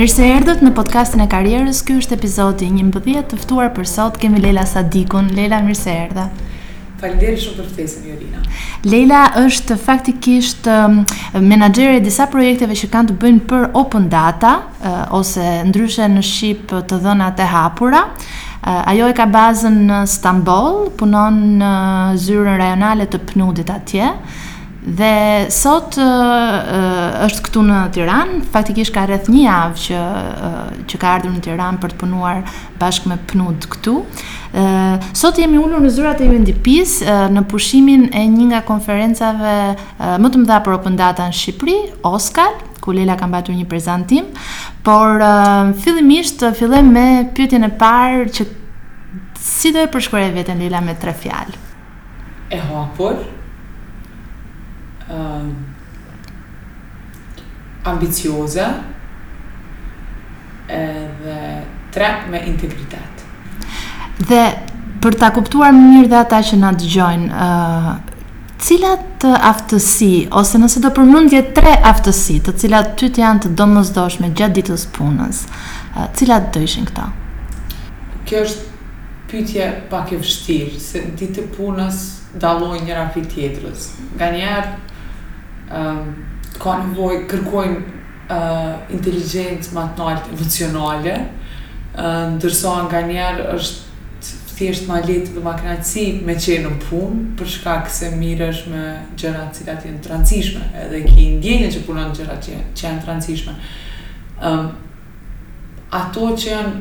Mirë se erdhët në podcastin e karrierës, ky është epizodi 11 të ftuar për sot kemi Lejla Sadikun. Lejla, mirë se erdhe. Faleminderit shumë për ftesën Jorina. Lejla është faktikisht um, menaxhere e disa projekteve që kanë të bëjnë për open data uh, ose ndryshe në shqip të dhënat e hapura. Ajo e ka bazën në Stamboll, punon në zyrën rajonale të PNUD-it atje dhe sot është këtu në Tiranë, faktikisht ka rreth një javë që që ka ardhur në Tiranë për të punuar bashkë me PNUD këtu. Sot jemi ulur në zyrat e UNDP-së në pushimin e një nga konferencave më të mëdha për Open Data në Shqipëri, OSCAL, ku Lejla ka mbajtur një prezantim, por uh, fillimisht fillojmë me pyetjen e parë që si do e përshkruaje veten Lejla me tre fjalë. E hapur. Uh, ambicioze edhe tre me integritet. Dhe për ta kuptuar më mirë dhe ata që na dëgjojnë, uh, Cilat aftësi, ose nëse do përmendje tre aftësi, të cilat ty të janë të domosdoshme gjatë ditës së punës, cilat do ishin këto? Kjo është pyetje pak e vështirë, se ditët e punës dallojnë njëra prej tjetrës. Nganjëherë ka nevojë, kërkojnë, inteligjencë ma t'naltë emocionale, ndërsa nganjëherë është thjesht ma lehtë dhe ma knaqësi me qenë në punë, për shkak se merresh me gjëra të cilat janë t'randësishme edhe ki ndjenjën që punon gjëra që janë t'randësishme. Ato që janë.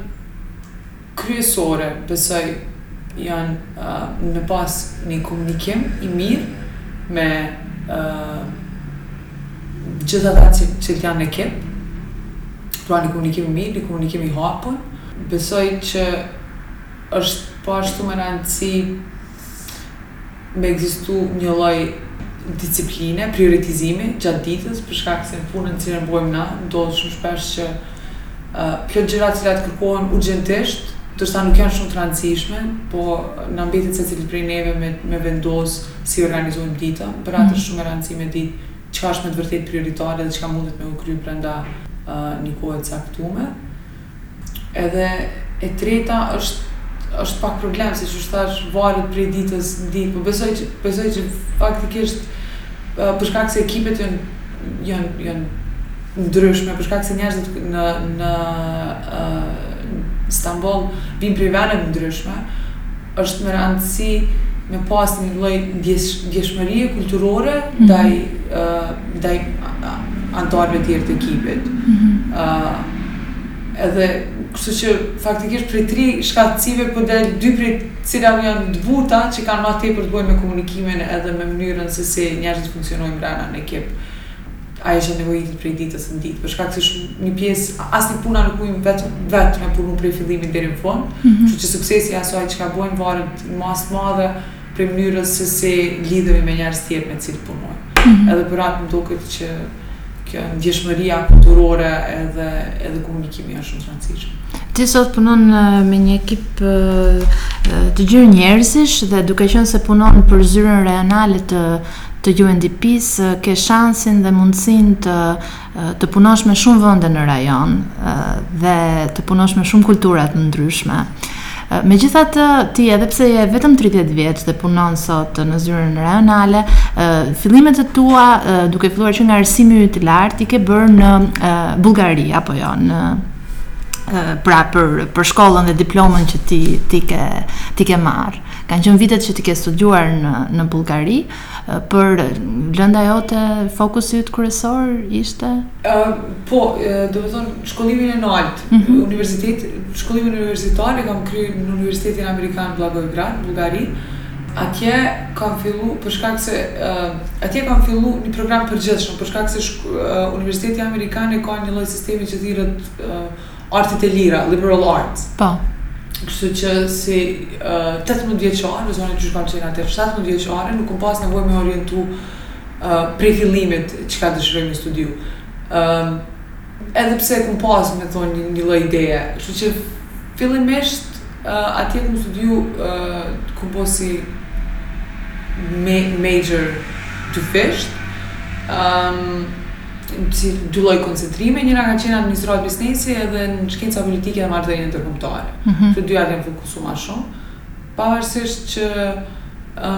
kryesore besoj janë me pas një komunikim i mirë me gjithë ata që janë në ekip, pra një komunikim i mirë, një komunikim i hapur. Besoj që është po ashtu me randësi me ekzistu një lloj discipline, prioritizimi gjatë ditës, për shkak se në punën cilën bëjmë na, ndodh shumë shpesh që uh, plot gjëra të cilat kërkohen urgjentisht, ndërsa nuk janë shumë të randësishme, po na mbetet secilit prej neve me, me vendos si organizojmë ditën, për atë është shumë me randësi me ditë çka është me të vërtetë prioritare dhe çka mundet me u kry brenda uh, një kohe të caktume. Edhe e treta është është pak problem se qysh thash varet prej ditës në ditë po besoj që, besoj që faktikisht për shkak se ekipet janë janë janë ndryshme për shkak se njerëzit në në Stamboll vijnë prej veneve të ndryshme është me rëndësi me pas një lloj ndjesh ndjeshmërie kulturore ndaj ndaj anëtarëve tjerë të ekipit Edhe, kështu që faktikisht prej tri shkathtësive po del dy prej të cilave janë të buta që kanë ma tepër të bëjnë me komunikimin edhe me mënyrën se si njerëzit funksionojnë brenda në ekip. Ajo që nevojitet prej ditës në ditë, për shkak se është një pjesë asnjë punë nuk mujmë vetë vetë me punu prej fillimit deri në fund, kështu që suksesi i asaj çka bëjmë varet në masë të madhe prej mënyrës se si lidhemi me njerëz tjerë me të cilët punojmë. Edhe për atë më duket që kjo ndjeshmëria kulturore edhe edhe komunikimi është shumë i rëndësishëm. Ti sot punon me një ekip të gjerë njerëzish dhe duke qenë se punon për zyrën rajonale të të UNDP-së, ke shansin dhe mundësinë të të punosh me shumë vende në rajon dhe të punosh me shumë kultura të ndryshme. Megjithatë, ti edhe pse je vetëm 30 vjeç dhe punon sot në zyrën rajonale, fillimet e tua duke filluar që nga arsimi yt i lartë i ke bërë në Bullgari apo jo, në pra për për shkollën dhe diplomën që ti ti ke ti ke marrë. Kanë qenë vitet që ti ke studiuar në në Bullgari, Por lënda jote, fokusi yt kryesor ishte? Uh, po, domethënë shkollimin e lartë, mm -hmm. universitet, shkollimin universitar e kam kry në Universitetin Amerikan Blagoevgrad, Bullgari. Atje kam fillu për shkak se uh, atje kam fillu një program të përgjithshëm, për shkak se uh, Universiteti Amerikan e ka një lloj sistemi që thirret uh, artet e lira, liberal arts. Po. Kështu që si uh, 18 vjeçare, ose unë qysh kam qenë atë 17 vjeçare, nuk kam pas nevojë me u orientu uh, prej fillimit çka dëshiroj me studiu. Ëm ehm, uh, edhe pse kam pas me thonë një, një lloj ideje, kështu që fillimisht uh, atje kam studiu uh, kam pas si major të dyfishtë. Ëm ehm, um, si dy lloj koncentrime, njëra ka qenë administratë biznesi edhe në shkenca politike dhe marrëdhënie ndërkombëtare. Mm -hmm. Të dytën jam fokusu më shumë, pavarësisht që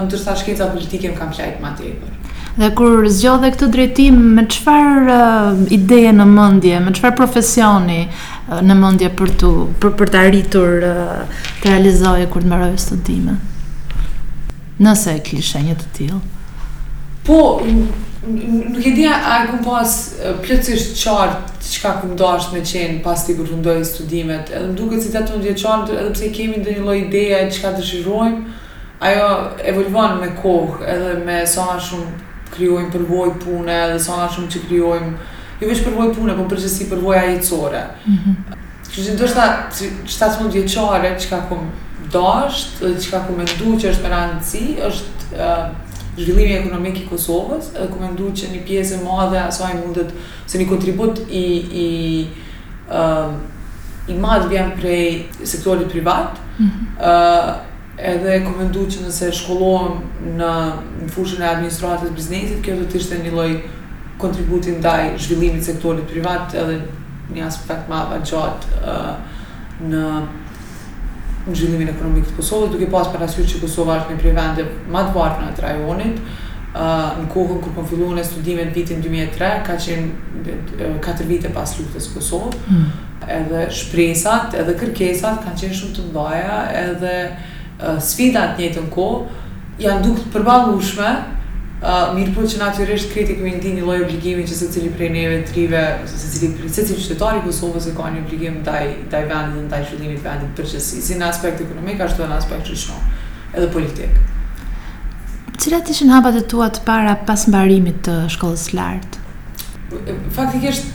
ndërsa shkenca politike më kanë flejt më tepër. Dhe kur zgjodhe këtë drejtim, me çfarë uh, ideje në mendje, me çfarë profesioni uh, në mendje për të për për ta arritur uh, të realizoje kur të mbaroje studimet? Nëse e kishe një të tillë. Po, nuk e di a kom pas plotësisht të qartë çka kom dashtë me qenë pasi t'i përfundoj studimet. Edhe më duket si tetëmbëdhjetë vjeçar, edhe pse kemi ndonjë lloj ideje çka dëshirojmë, ajo evoluon me kohë edhe me sa ma shumë krijojmë përvojë pune edhe sa ma shumë që krijojmë, jo veç përvojë pune, po në përgjithësi përvoja jetësore. Kështu që ndoshta shtatëmbëdhjetë vjeçare çka kom dashtë dhe çka kom mendu që është me rëndësi është zhvillimi ekonomik i Kosovës edhe kom mendu që ni pjesë e madhe e asaj mundet ose ni kontribut i i i madh vjen prej sektorit privat Edhe kom mendu që nëse shkollohem në fushën e administratës së biznesit, kjo do të ishte një lloj kontributi ndaj zhvillimit të sektorit privat edhe një aspekt ma afatgjatë në zhvillimin ekonomik të Kosovës, duke pas parasysh që Kosova asht një prej vendeve ma të varfra të rajonit. Në kohën kur kom fillu unë studimet në vitin dy mijë e tre, ka qenë katër vite pas luftës së Kosovës. Edhe shpresat edhe kërkesat kanë qenë shumë të mëdha edhe sfidat në të njëjtën kohë, janë dukë të përballueshme, mirëpo që natyrisht krejt e kemi ndi një lloj obligimi që secili prej neve të rinjve, ose secili prej, secili qytetar i Kosovës e ka një obligim ndaj, ndaj vendit dhe ndaj zhvillimit të vendit në përgjithësi, si në aspekt ekonomik ashtu edhe në aspekt shoqëror, edhe politik. Cilat ishin hapat e tua të para pas mbarimit të shkollës së lartë? Faktikisht,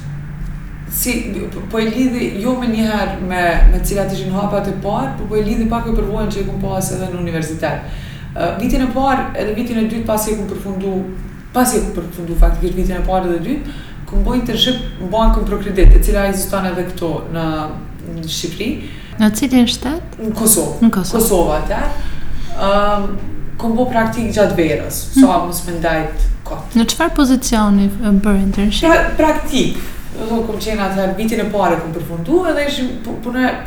Si, po e lidhi, jo menjëherë me të, cilat ishin hapat e parë, por po e lidhi pak me përvojën që e kom pas edhe në universitet. Vitin e parë edhe vitin e dytë pasi e kom përfundu, pasi e kom përfundu faktikisht vitin e parë edhe të dytë, kom bo internship në Bankën ProCredit, e cila ekziston edhe këtu në Shqipëri. Në cilin shtet? Në Kosovë. Në Kosovë. Kosovë. Atëherë. Ëm kom bo praktikë gjatë verës, sa mos me ndejt kot. Në çfarë pozicioni bëre internship? Pra, praktikë. Domethënë kom qenë atëherë vitin e parë e kom përfundu edhe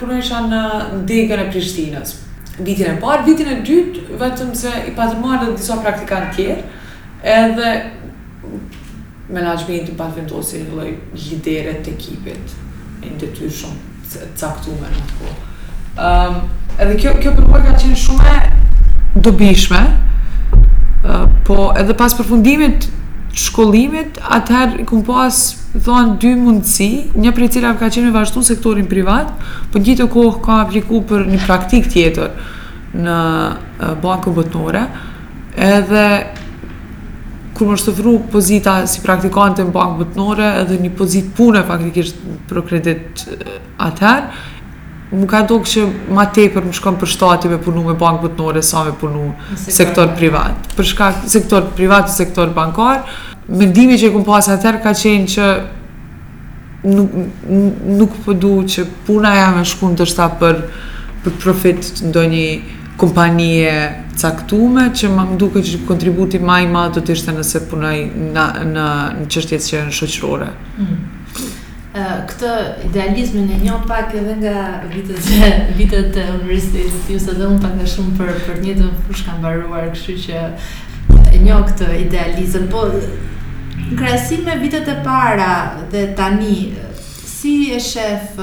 punojsha në degën e Prishtinës. Vitin e parë, vitin e dytë vetëm se i patëm marrë edhe disa praktikantë të tjerë. Edhe Menaxhmenti më pat vendos një lloj lidere të ekipit, me detyra shumë të caktume në atë kohë. Ëm, edhe kjo kjo përvojë ka qenë shumë e dobishme. Ë, po edhe pas përfundimit të shkollimit, atëherë i kom pas, domethënë, dy mundësi, një prej të cilave ka qenë me vazhdu në sektorin privat, po në të njëjtën kohë kam apliku për një praktikë tjetër në Bankën Botnore, edhe, kur m'osht ofru pozita si praktikante në bankë botnore edhe një pozitë pune faktikisht ProCredit atëherë, m'u ka dok që ma tepër më shkon për shtati me punu me bankë botnore sa me punu sektor privat. Për shkak sektor privat, sektor bankar, mendimi që e kom pasë atëherë ka qenë që nuk po du që puna jem me shku ndoshta për, për profit të ndonjë kompanie caktume, që m'u ka duk që kontributi ma i madhë do të ishte nëse punoj në, në, në çështje që janë shoqërore. Mm. Këtë idealizmin e njoh pak edhe nga vitet e, vitet e universitetit, pse dhe unë pak a shumë për, për njëjtën fushë kam mbaruar, kështu që E njoh këtë idealizëm, po në krahasim me vitet e para dhe tani, si e shef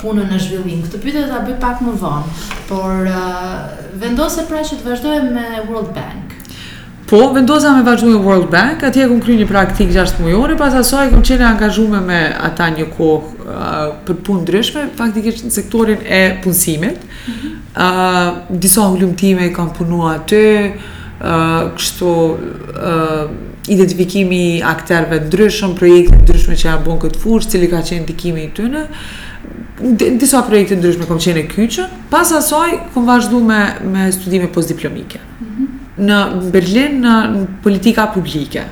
punën në zhvillim? Këtë pyetje do ta bëj pak më vonë, por vendose pra që të vazhdoje me World Bank. Po, vendosa me vazhdu me World Bank, atje e kom kry një praktikë 6 mujore, pas asaj kom qenë e angazhume me ata një kohë për punë t'ndryshme, faktikisht në sektorin e punësimit, mhm. disa hulumtime i kam punu aty, kështu identifikimi i akterëve të ndryshëm, projekte të ndryshme që janë bën këtë fushë, cili ka qenë ndikimi i tyre. Disa projekte të ndryshme kam qenë e kyçne. Pas asaj kam vazhdu me, me studime postdiplomike. në Berlin në politika publike.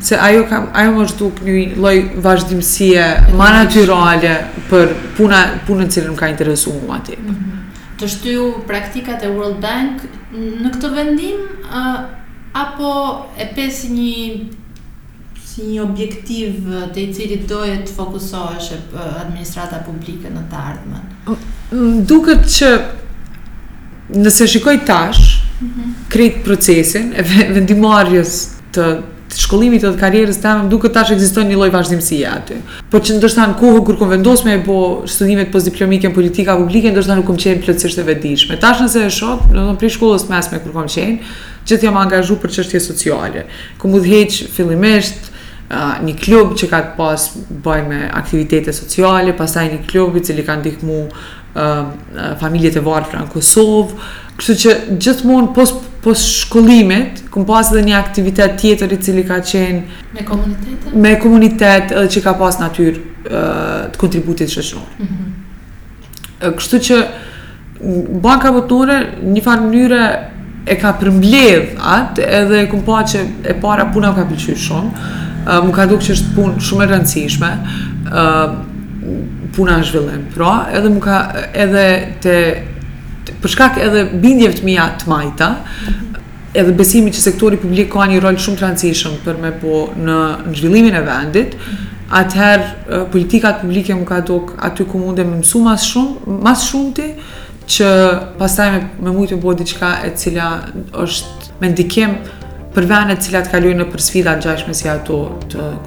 Se ajo kam, ajo m'u ka duk një lloj vazhdimësie ma natyrale për puna punën që më ka interesuar mua aty. Mm -hmm. Të shtyu praktika te World Bank në këtë vendim uh, apo e pe si një si një objektiv te i cili doje të fokusohesh administrata publike në të ardhmen? Më duket që nëse shikoj tash mhm. krejt procesin e vendimarrjes të të shkollimit dhe të karrierës teme, duket tash ekziston një lloj vazhdimësie aty. Po që ndoshta në kohën kur kam vendos me bo studimet postdiplomike në politika publike, ndoshta nuk kam qenë plotësisht e vetëdijshme. Tash nëse e shoh, do të thotë prej shkollës mesme kur kam qenë, gjithë jam angazhu për çështje sociale. Kom udhëheq fillimisht, një klub që ka pas t'bëjë me aktivitete sociale, pastaj një klub i cili ka ndihmu familjet e varfra në Kosovë, kështu që gjithmonë pos pos shkollimit, kom pas edhe një aktivitet tjetër i cili ka qenë me komunitete, me komunitet edhe që ka pas natyrë të kontributit shoqëror. Mm -hmm. Kështu që Banka Botërore në njëfarë mënyre e ka përmbledh atë edhe e kom pa që e para puna m'ka pëlqy shumë. M'u ka duk që është punë shumë e rëndësishme puna në zhvillim. Pra, edhe më ka edhe për shkak edhe bindjeve të mia të majta, edhe besimi që sektori publik ka një rol shumë të rëndësishëm për me bo në zhvillimin e vendit, atëherë politikat publike m'u ka dok aty ku mundem me mësu mas shumë, mas shumti, që pastaj me, me mujtë me bo diçka e cila është me ndikim për vendet të cilat kalojnë nëpër sfida të ngjashme si ato të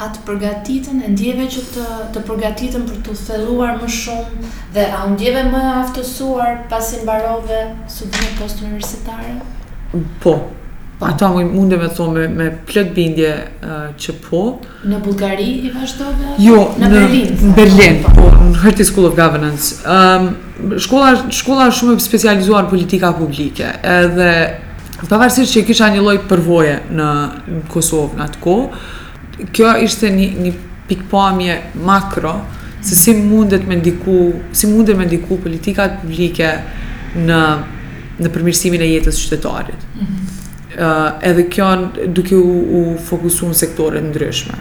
A të përgatitën? E ndjeve që të të përgatitën për t'u thelluar më shumë dhe a u ndjeve më e aftësuar pasi mbarove studimet postuniversitare? Po. Atë mundem me thonë me, me plot bindje uh, që po. Në Bullgari i vazhdove? Jo, në, në Berlin. Në Berlin, po, po, në Hertie School of Governance. Um, shkolla, shkolla shumë e specializuar n'politika publike, edhe pavarësisht që kisha një lloj përvoje në Kosovë në atë kohë, kjo ishte një, një pikëpamje makro, se si mundet me ndiku, si mundet me ndiku politikat publike në, në përmirësimin e jetës së qytetarit. Mm -hmm. uh, edhe kjo duke u, u fokusu në sektore të ndryshme.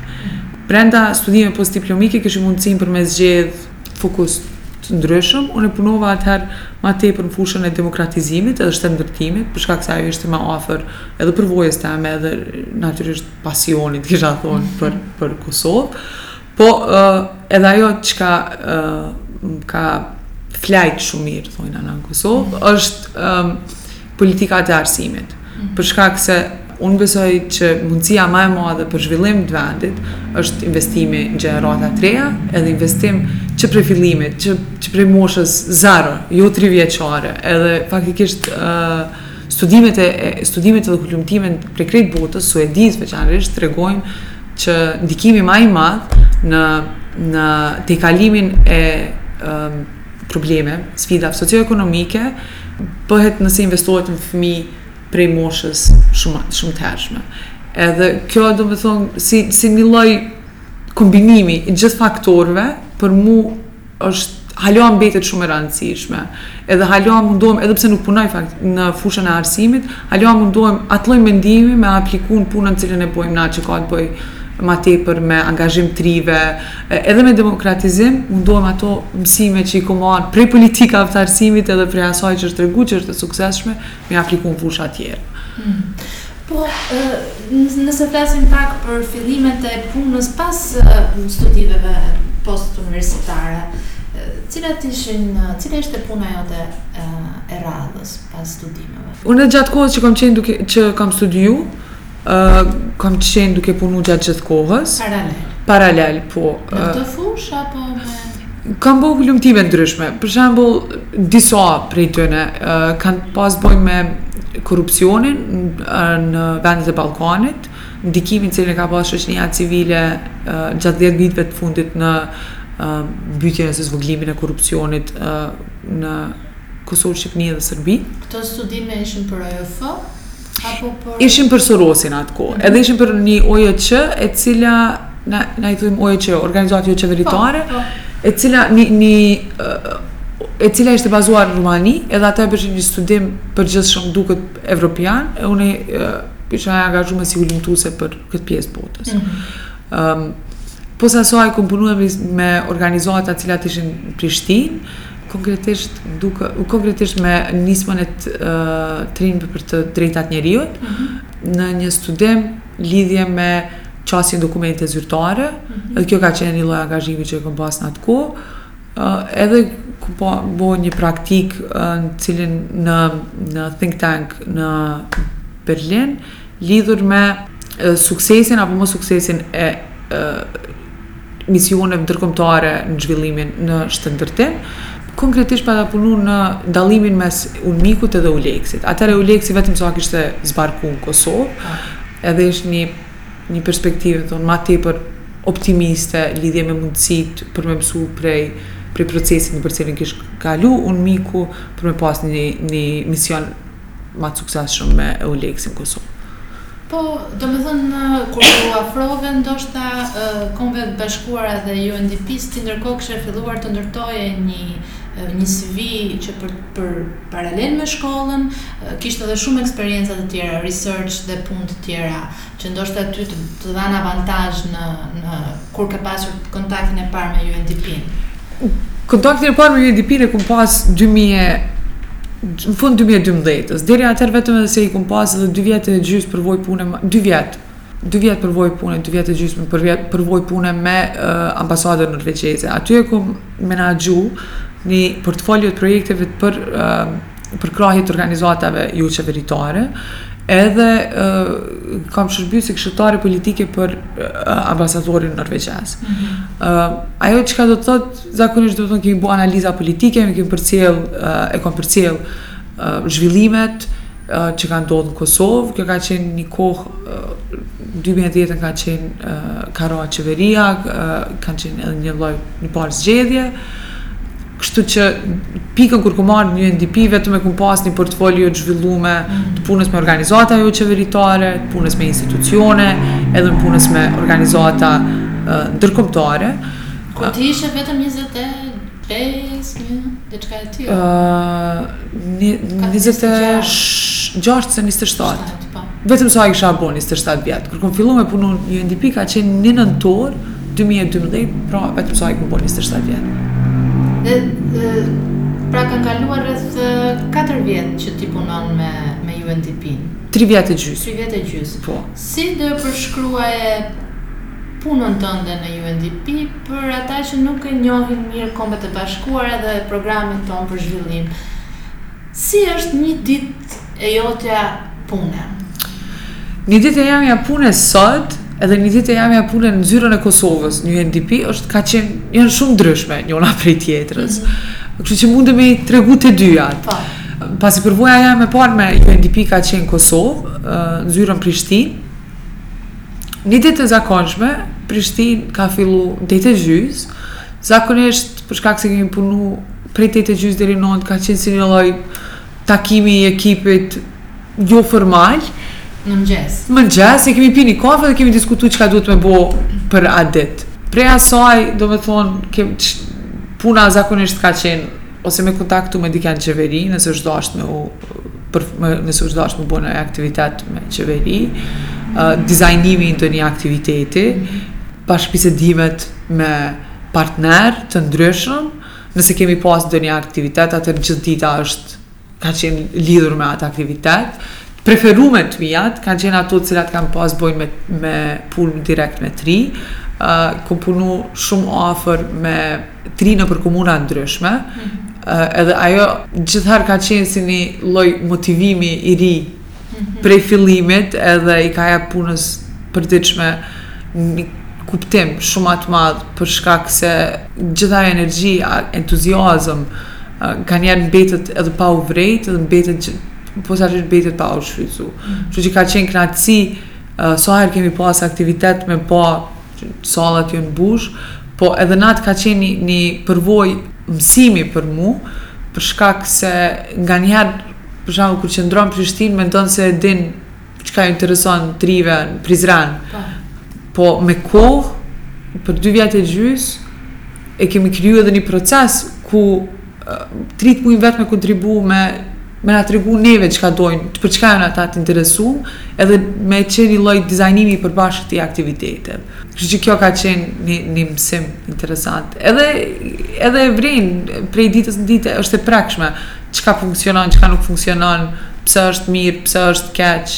Brenda studimeve postdiplomike kisha mundësinë për me zgjedh fokus të ndryshëm. Unë e punova atëherë ma tepër në fushën e demokratizimit edhe shtetndërtimit, për shkak se ajo ishte më afër edhe përvojës teme edhe natyrisht pasionit, kisha thonë, për, për Kosovë. Po uh, edhe ajo çka, uh, m'ka flejt shumë mirë, thonë andej n'Kosovë, është... Um, politikat e arsimit, për shkak se unë besoj që mundësia ma e madhe për zhvillim të vendit është investimi në gjenerata të reja, edhe investim që prej fillimit, që, që prej moshës zero, jo tri vjeçare, edhe faktikisht uh, studimet, e, studimet edhe hulumtimet prej krejt botës, Suedisë veçanërisht, tregojnë që ndikimi ma i madh në, në tejkalimin e um, probleme, sfida socio-ekonomike bëhet nëse investohet në fëmijë prej moshës shumë shumë të hershme. Edhe kjo domethonë si si një lloj kombinimi i gjithë faktorëve për mu është hala mbetet shumë e rëndësishme. Edhe hala mundohem, edhe pse nuk punoj fakt në fushën e arsimit, hala mundohem atë lloj mendimi me e apliku në punën të cilën e bëjmë na që ka të bëjë ma tepër me angazhim të të rive, Edhe me demokratizim, mundohem ato mësime që i kom marrë prej politikave të arsimit edhe prej asaj që është tregu që është e suksesshme, me i apliku në fusha tjera. Hmm. Po, nëse flasim pak për fillimet e punës pas studimeve post-universitare, cilat ishin, cila ishte puna jote e radhës pas studimeve? Unë gjatë kohës që kam qenë duke, që kam studiu, Ë, kam qenë duke punu gjatë gjithë kohës. Paralel. Paralel, po. Në këtë fushë apo me Kam bo hulumtime të ndryshme. Për shembull, disa prej tyne kanë pas të bëjnë me korrupsionin në vendet e Ballkanit, ndikimin që e ka pas shoqëria civile gjatë dhjetë viteve të fundit në mbytjen ose zvogëlimin e korrupsionit në Kosovë, Shqipëni dhe Serbi. Këto studime ishin për OJF? Ishin për Sorosin atë kohë, mhm. edhe ishin për një OJQ, e cila, na, na i thujmë OJQ, organizatë joqeveritare, po, po. e cila një, një e cila ishte bazuar në Rumani, edhe ata e bëshin një studim të përgjithshëm më duket evropian, e unë isha e angazhume si hulumtuese për këtë pjesë të botës. Mm -hmm. um, pos asaj, kom punu me organizata të cilat ishin në Prishtinë, Konkretisht duke u konkretisht me Nismën e të Rinjve për të Drejtat e Njeriut mm -hmm. në një studim lidhje me qasjen në dokumente zyrtare, mm -hmm. edhe kjo ka qenë një lloj angazhimi që e kam pas në atë kohë. Uh, edhe kam bo një praktikë në uh, cilin në në think tank në Berlin lidhur me uh, suksesin apo mossuksesin e uh, misioneve ndërkombëtare në zhvillimin në shtetndërtim, konkretisht pata punu në dallimin mes UNMIK-ut edhe EULEX-it. Atëherë EULEX-i vetëm sa kishte zbarku në Kosovë, po. edhe ishte një, një perspektivë, thonë, ma tepër optimiste, lidhje me mundësitë për me mësu prej, prej procesit nëpër të cilin kishte kalu UNMIK-u, për me pas një, një mision ma të suksesshëm me Eulexin në Kosovë. Po, domethënë, kur u afrove ndoshta Kombeve të Bashkuara dhe UNDP-së, ti ndërkohë kishe filluar të ndërtoje një një CV që për paralel me shkollën, kishte edhe shumë eksperienca të tjera, research dhe punë të tjera. që ndoshta ty të të dhanë avantazh në në kur ke pasur kontaktin e parë me UNDP-n? Kontaktin e parë me UNDP-në e kum pas 2000 në fund të 2012-s. Deri atëherë vetëm veç se i kum pas edhe dy vjet e gjysmë përvojë pune, dy vjet, dy vjet përvojë pune, dy vjet e gjysmë vjet përvojë pune me uh, ambasadën norvegjeze. Aty e kum menaxhu një portfolio të projekteve për uh, përkrahje të organizatave joqeveritare, edhe kam shërby si këshilltare politike për ambasadorin norvegjez. Ajo çka do të thotë, zakonisht do të thonë kemi bërë analiza politike, kemi kemi përcjell, e kam përcjell zhvillimet që kanë ndodh në Kosovë, kjo ka qenë një kohë në dy mijë e dhjetën ka qenë ka ra qeveria, kanë qenë edhe një lloj një palë zgjedhje, Kështu që pikën kur kom u marrë në UNDP, vetëm e kom pas një portfolio të zhvillume të punës me organizata jo qeveritare, të punës me institucione, edhe në punës me organizata ndërkombëtare. Kur ti ishe vetëm 25, dhe çka e ti? Uh, 26, 27. Vetëm sa i kisha bo 27 vjet. Kur kom fillu me punu në UNDP, ka qenë në nëntor, Dy mijë e dymbëdhjetë, pra vetëm sa i kom bo njëzet e shtatë vjet. Dhe pra kanë kaluar rreth 4 vjet që ti punon me me UNDP. 3 vjet e gjys. 3 vjet e gjys. Po. Si do e përshkruaje punën tënde në UNDP për ata që nuk e njohin mirë Kombet e Bashkuara dhe programin tonë për zhvillim? Si është një ditë e jotja pune. Një ditë e jamja pune sot edhe një ditë e jamja pune në zyrën e Kosovës, në UNDP, është ka qenë, janë shumë të ndryshme njona prej tjetrës. Mm -hmm. Kështu që mundë me i tregu të dyjat. Pa. Po. Pasi përvoja jame e parë me UNDP ka qenë Kosovë, në zyrën Prishtinë. Një ditë e zakonshme, Prishtinë ka fillu tetë e gjysë, zakonisht, për shkak se kemi punu prej tetë e gjysë deri në pesë, ka qenë si një lloj Takimi i ekipit jo formal. Në mëngjes. Mëngjes, e kemi pi një kafe dhe kemi diskutu çka duhet me bo për atë ditë. Prej asaj, do me thonë, ke, puna zakonisht ka qenë ose me kontaktu me dikë në qeveri, nëse është dashtë me u, për, nëse është dashtë me bo ndonjë aktivitet me qeveri, dizajnimi i ndonjë aktiviteti, bashkëbisedimet me partnerë të ndryshëm. Nëse kemi pas ndonjë aktivitet, atëherë gjithë dita është ka qenë lidhur me atë aktivitet. Të preferumet të mijat kanë qenë ato të cilat kanë pas të bojnë me, me punë direkt me të ri. Uh, kom punu shumë afër me të ri nëpër komuna të ndryshme. Mm -hmm. uh, edhe ajo gjithëherë ka qenë si një lloj motivimi i ri prej fillimit edhe i ka dhanë punës përditshme një kuptim shumë më të madh për shkak se gjithë ajo energji, entuziazëm nganjëherë mbetet edhe pa u vrejt edhe mbetet gjithashtu mbetet pa u shfrytzu. Kështu që ka qenë kënaqësi uh, sa herë kemi pas aktivitet me pa sallat janë mbush, po edhe në atë ka qenë një, një përvojë mësimi për mu, për shkak se nganjëherë Për shembull kur qëndron n'Prishtinë mendon se e din çka ju intereson të rive në Prizren. Po. po me kohë për dy vjet e gjys e kemi kriju edhe një proces ku t'rit mujnë vetë me kontribu me me na tregu neve çka dojnë, për çka janë ata të interesun, edhe me qenë një lloj dizajnimi i përbashkët i aktivitetit. Kështu që kjo ka qenë një një mësim interesant. Edhe edhe e vren prej ditës në ditë është e prekshme. çka funksionon, çka nuk funksionon, pse është mirë, pse është keq,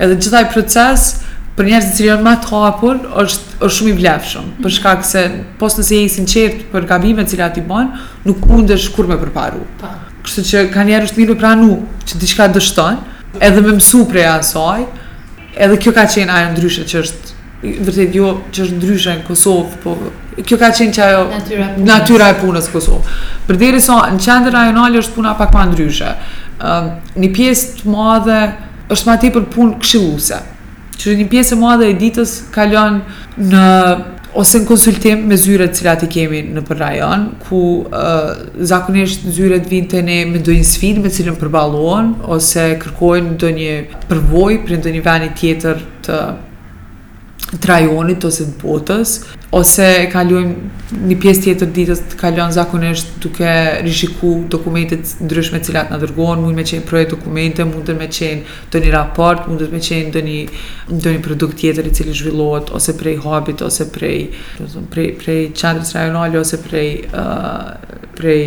edhe gjithë ai proces për njerëzit që janë më të hapur është është shumë i vlefshëm, për shkak se pos nëse je i sinqertë për gabimet që ti bën, nuk mundesh kurrë me përparu. Po. Kështu që kaniherë është mirë me pranu që diçka dështon, edhe me mësu prej asaj, edhe kjo ka qenë ajo ndryshe që është Vërtet jo që është ndryshe në Kosovë, po kjo ka qenë ajo natyra e punës në Kosovë. Përderisa në qendër rajonale është puna pak ma ndryshe. Në pjesë të madhe është ma tepër punë këshilluse. Që një pjesë e madhe e ditës kalon në ose në konsultim me zyret të cilat i kemi nëpër rajon, ku zakonisht zyret vijnë te ne me ndonjë sfidë me të cilën përballohen, ose kërkojnë ndonjë përvojë prej ndonjë veni tjetër të të rajonit ose të botës, ose e kalojmë një pjesë tjetër e ditës të kalon zakonisht duke rishiku dokumente të ndryshme të cilat na dërgohen, mund me qenë projekt dokumente, mundën me qenë ndonjë raport, mundet me qenë ndonjë ndonjë produkt tjetër i cili zhvillohet ose prej hubit ose prej prej prej qendrës rajonale ose prej prej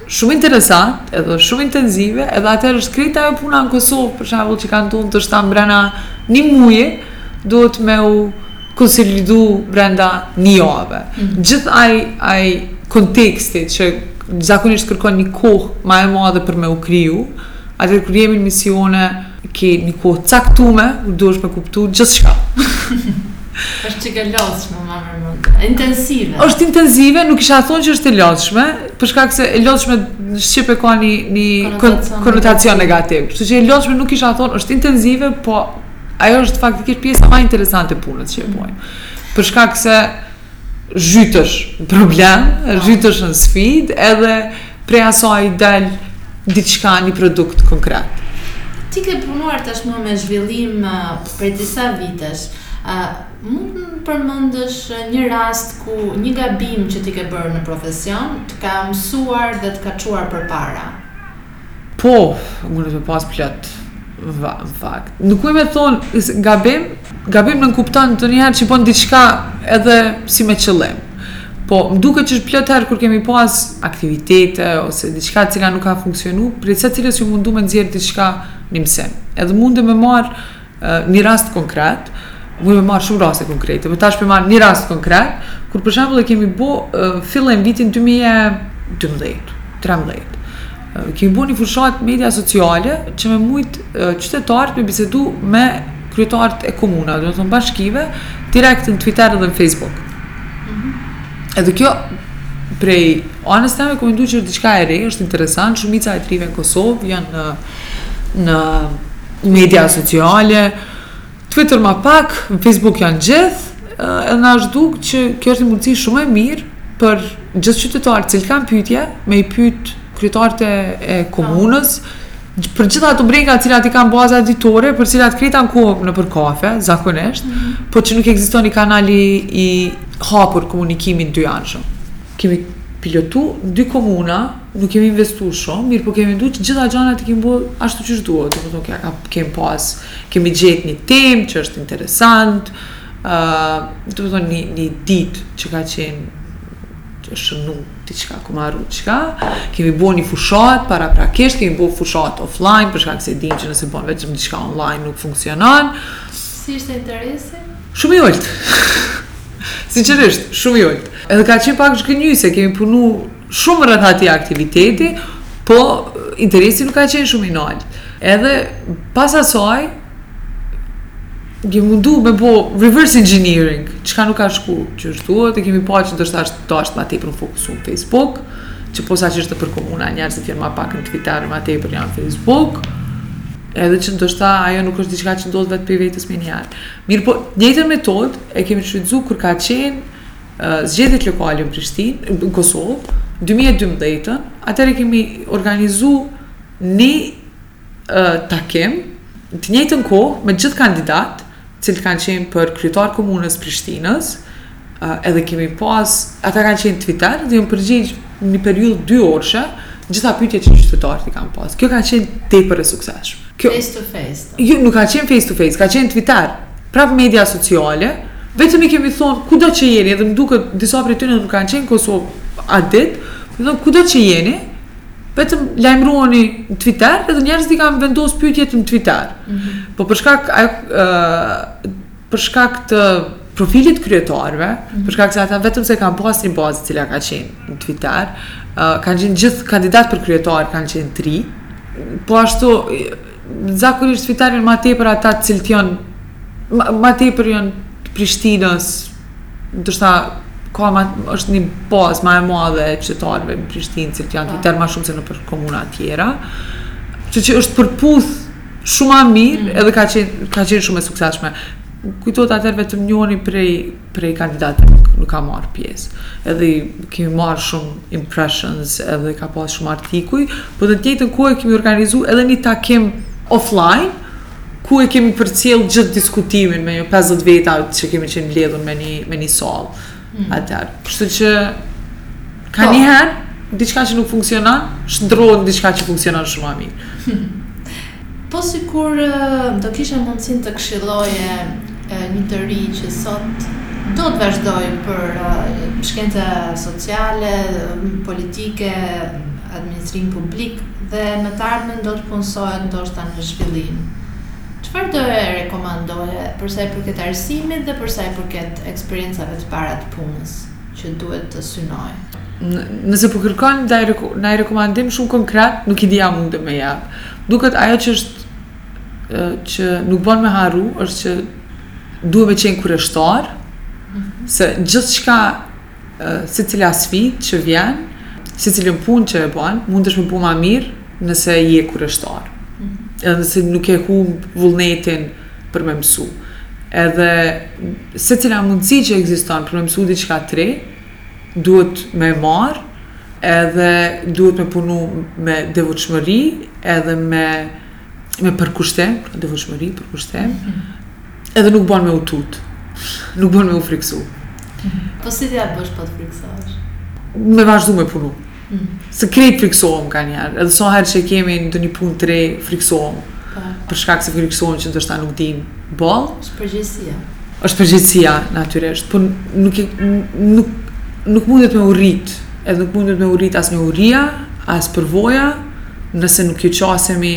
Shumë interesant edhe shumë intenzive edhe atëherë është krejt ajo puna në Kosovë për shembull që kanë, thonë, të shtanë brenda një muji duhet me u konsolidu brenda një jave. Mm -hmm. Gjithë ai ai konteksti që zakonisht kërkon një kohë ma e madhe për me u kriju, atëherë kur jemi në misione ke një kohë t'caktume, duhesh me kuptu gjithçka. Është çik e lodhshme, ma merr mendja. Intensive. Është intensive, nuk isha thonë që është e lodhshme, për shkak se e lodhshme në shqip e ka një, një konotacion, konotacion negativ. Kështu që e lodhshme nuk isha thonë, është intensive, po ajo është faktikisht pjesa ma interesante e punës që e bojmë. Mm. Për shkak se zhytesh n'problem, po. zhytesh në sfidë, edhe prej asaj del diçka një produkt konkret. Ti ke punuar tashmë me zhvillim Prej disa vitesh. A mund të përmendësh një rast ku një gabim që ti ke bërë në profesion të ka mësuar dhe të ka çuar përpara? Po, munet me pas plot në fakt. Nuk muj me thonë gabim, gabim nënkupton ndonjëherë që bën diçka edhe si me qëllim. Po më duket që është plot herë kur kemi pas aktivitete ose diçka e cila nuk ka funksionu, prej secilës jom mundu me nxjerr diçka një mësim. Edhe mundem me marrë një rast konkret, mundem me marrë shumë raste konkrete, po po tash po e marr një rast konkret, kur për shambull e kemi bo fillim vitin 2012, 13, kemi bo një fushatë n'media sociale që me mujtë qytetarët me bisedu me kryetarët e komunave, domethënë bashkive, direkt në Twitter dhe në Facebook. Mm -hmm. Edhe kjo, prej anës teme, kom mendu që është diçka e re, është interesant, shumica e t'rinjve në Kosovë, janë në media sociale, Twitter ma pak, Facebook janë gjithë, edhe na është dukë që kjo është një mundësi shumë e mirë për gjithë qytetarët cilët kanë pyetje, me i pyet kryetarët e komunës, për gjitha ato brenga të cilat i kanë n'baza ditore, për cilat krejt ankohen nëpër kafe, zakonisht, mm -hmm. por që nuk ekziston një kanal i hapur komunikimi dyanshëm. Kemi pilotu n'dy komuna Nuk kemi investu shumë, mirëpo kemi mendu që gjitha gjanat i kemi bo ashtu qysh duhet, domethonë qa ka kemi pas, kemi gjetë një temë që është interesant, domethonë një, një ditë që ka qenë që është shënu diçka, u marrë diçka, kemi bo një fushatë paraprakisht, kemi bo fushatë offline, për shkak se e dimë që nëse bon vetëm diçka online nuk funksionon. Si ishte interesi? Shumë i ulët. Sinqerisht, shumë i ulët. Edhe ka qenë pak zhgënjyse, kemi punu Shumë rreth atij aktiviteti, po interesi nuk ka qenë shumë i nalt. Edhe pas asaj, jemi mundu me bo reverse engineering, çka nuk ka shku qysh duhet, e kemi pa që ndoshta është dashtë ma tepër m'u fokusu në Facebook, që posaçërisht nëpër komuna, njerëzit janë ma pak në Twitter, ma tepër janë në Facebook, edhe që ndoshta ajo nuk është diçka që ndodhë vetëpërvetes menjëherë. Mirëpo, njëjtën metodë e kemi shfrytëzu kur ka qenë zgjedhjet lokale në Prishtinë, në Kosovë, dy mijë e dymbëdhjetë-ën, atëherë kemi organizu një takim, në të njëjtën kohë, me gjithë kandidatët, cilët kanë qenë për kryetar komunës Prishtinës, edhe kemi pas, ata kanë qenë n'Twitter, dhe janë përgjigj një periudhë dy orëshe, gjitha pytjeve që qytetarët i kanë pas. Kjo ka qenë tepër e suksesshme. Kjo, face to face. Jo, nuk ka qenë face to face, ka qenë Twitter. Prap media sociale, vetëm i kemi thonë kudo që jeni, edhe më duket disa prej tyre nuk kanë qenë në Kosovë atë ditë, më thonë kudo që jeni, vetëm lajmëroheni në Twitter, edhe njerëzit i kanë vendosur pyetjet në Twitter. Mhm. Po për shkak ë për shkak të profilit të kryetarëve, mhm. për shkak se ata vetëm se kanë pas një bazë e cila ka qenë në Twitter, kanë qenë gjithë kandidatët për kryetar, kanë qenë tri, po ashtu Zakonisht në Twitter janë ma tepër ata të cilët janë ma, ma tepër janë të Prishtinës, ndoshta ka ma, është një bazë ma e madhe e qytetarëve në Prishtinë, të cilët janë në Twitter ma shumë se nëpër komuna tjera. Që është përputh shumë ma mirë, mm. edhe ka qenë, ka qenë shumë e suksesshme. Kujtohet atëherë vetëm njëni prej prej kandidatëve nuk nuk ka marrë pjesë. Edhe kemi marrë shumë impressions, edhe ka pas shumë artikuj, po në të njëjtën kohë kemi organizu edhe një takim offline ku e kemi përcjell gjithë diskutimin me një 50 veta që kemi qenë mbledhur me një me një sallë. Mm. Atëherë, kështu që ka po. një herë diçka që nuk funksionon, shndërrohet diçka që funksionon shumë më mirë. Po sikur të kishe mundësinë të këshilloje një të ri që sot do të vazhdojë për shkenca sociale, politike, administrim publik dhe në të ardhmen do të punësohet ndoshta në zhvillim. Çfarë do i rekomandoje për sa i përket arsimit dhe për sa i përket eksperiencave të para të punës që duhet të synojë? Nëse po kërkon naj rekomandim shumë konkret, nuk e di a muj të ta jap. Duket ajo që është që nuk bën me harru është që duhet me qenë kureshtar, mhm. se gjithçka, secila sfidë që vjen, secilën punë që e bën, mundesh me bo ma mirë nëse je kureshtar. Mhm. Edhe nëse nuk e hum vullnetin për me mësu. Edhe secila mundësi që ekziston për me mësu diçka të re, duhet me e marrë edhe duhet me punu me devotshmëri edhe me me përkushtim, pra devotshmëri, përkushtim, mm -hmm. edhe nuk bën me u tut. Nuk bën me u friksu. Po si t'ia bësh po të friksohesh? Me vazhdu me punu. se krejt friksohemi kanjëherë, edhe sa herë që kemi ndonjë punë të re, friksohemi, po. për shkak se friksohemi që ndoshta nuk dimë boll. është përgjithsia. është përgjithsia, natyresht, për po nuk, nuk, nuk mundet me u rrit, edhe nuk mundet me u rrit as njohuria, as përvoja, nëse nuk iu qasemi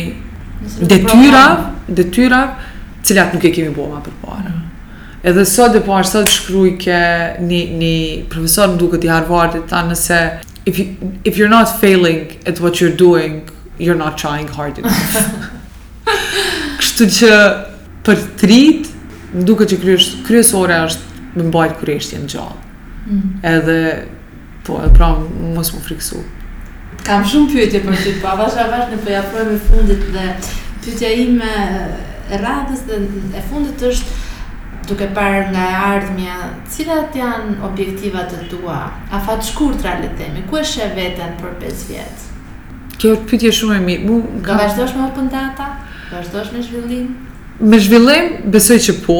detyra, detyrave të cilat nuk i kemi bo ma përpara. Mm. Edhe sot e pashë, sot shkrujke ni ni profesor më duket i Harvardit tha nëse if if you're not failing at what you're doing you're not trying hard enough. Kështu që për rritje më duket që kryesore është me mbajt kureshtjen gjallë. Mm. Edhe Po, e pra, mos me u friksu. Kam shumë pyetje për ty, po avash avash ne po i afrohemi fundit dhe pyetja ime e radhës dhe e fundit është duke parë nga e ardhmja, cilat janë objektivat e tua? Afatshkurtra le të themi, ku e sheh veten për 5 vjet? Kjo është pyetje shumë e mirë. Do vazhdosh me open data? Vazhdosh me zhvillim? Me zhvillim, besoj që po.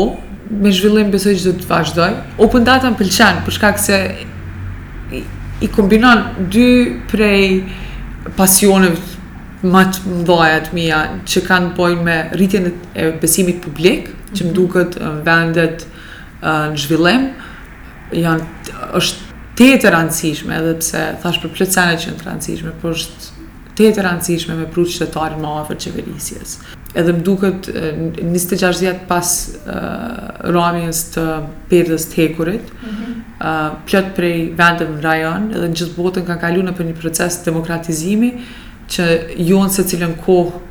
Me zhvillim, besoj që do të vazhdoj. Open data më pëlqen, për shkak se i, kombinon dy prej pasioneve më të mëdha të mia që kanë të bëjnë me rritjen e besimit publik, që më mhm. duket vendet në zhvillim janë është tejet e rëndësishme edhe pse thash për plot sene që janë të rëndësishme, por është tejet e randësishme me pru qytetarin ma afër qeverisjes. Edhe m'duket njëzet e gjashtë vjet pas ramjes të perdes t'hekurit, plot prej vendeve n'rajon edhe n'gjith botën kanë kalu nëpër një proces demokratizimi që jo n'secilën kohë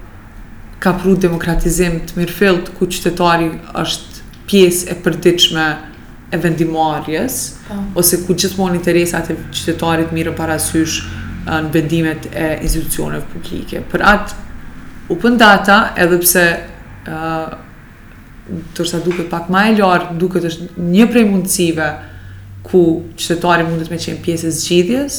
ka pru demokratizim t'mirëfilltë ku qytetari është pjesë e përditshme e vendimmarrjes ose ku gjithmonë interesat e qytetarit merren parasysh në vendimet e institucioneve publike. Për atë open data edhe pse ndoshta duket pak më e largët, m'duket është një prej mundësive ku qytetari mundet me qenë pjesë e zgjidhjes,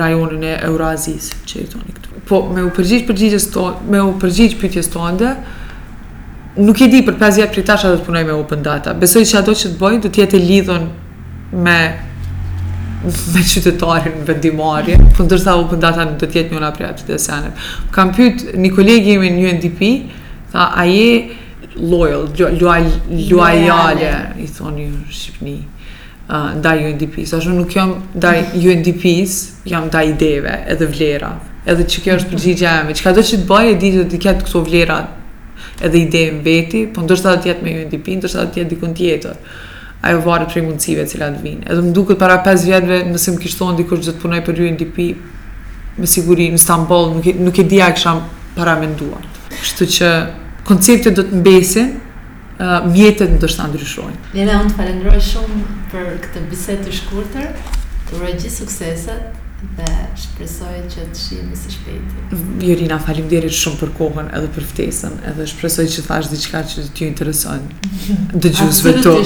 rajonin e Eurazisë, që i thoni këtu. Po, me u përgjigj përgjigjes tonë, me u përgjigj pyetjes tënde, nuk e di për 5 vjet prej tash a do të punoj me Open Data. Besoj se ajo që do të bëj do të jetë e lidhur me me qytetarin në vendimmarrje, po ndoshta Open Data nuk do të jetë njëra prej atyre sene. M'ka pyet një koleg i jemi në UNDP, tha a je loyal, lojale, i thoni në Shqipëni. ndaj UNDP-së. Thashë nuk jam ndaj UNDP-së, jam ndaj ideve edhe vlerave. Edhe qe kjo është përgjigja jeme. Çkado që të bëjë, e di që të ketë këto vlera edhe ide në veti, po ndoshta do të jetë me UNDP, ndoshta do të jetë dikun tjetër. Ajo varet prej mundësive që do të vijnë. Edhe më duket para 5 vjetëve, nëse më kish thonë dikush që të punoj për UNDP, me siguri në Stamboll, nuk e, nuk e di a e kisha paramenduar. Kështu që konceptet do të mbesin, mjetet ndoshta ndryshojnë. Lera, unë të falenderoj shumë për këtë bisedë të shkurtër. Të uroj gjithë sukseset dhe shpresoj që të shihemi së shpejti. Jorina, faleminderit shumë për kohën edhe për ftesën, edhe shpresoj që thash diçka që t'ju interesojë dëgjuesve tu.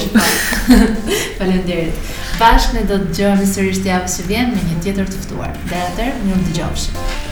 faleminderit. Bashkë ne do të dëgjohemi sërish të javës që vjen me një tjetër të ftuar. Deri atëherë, mirudëgjofshim.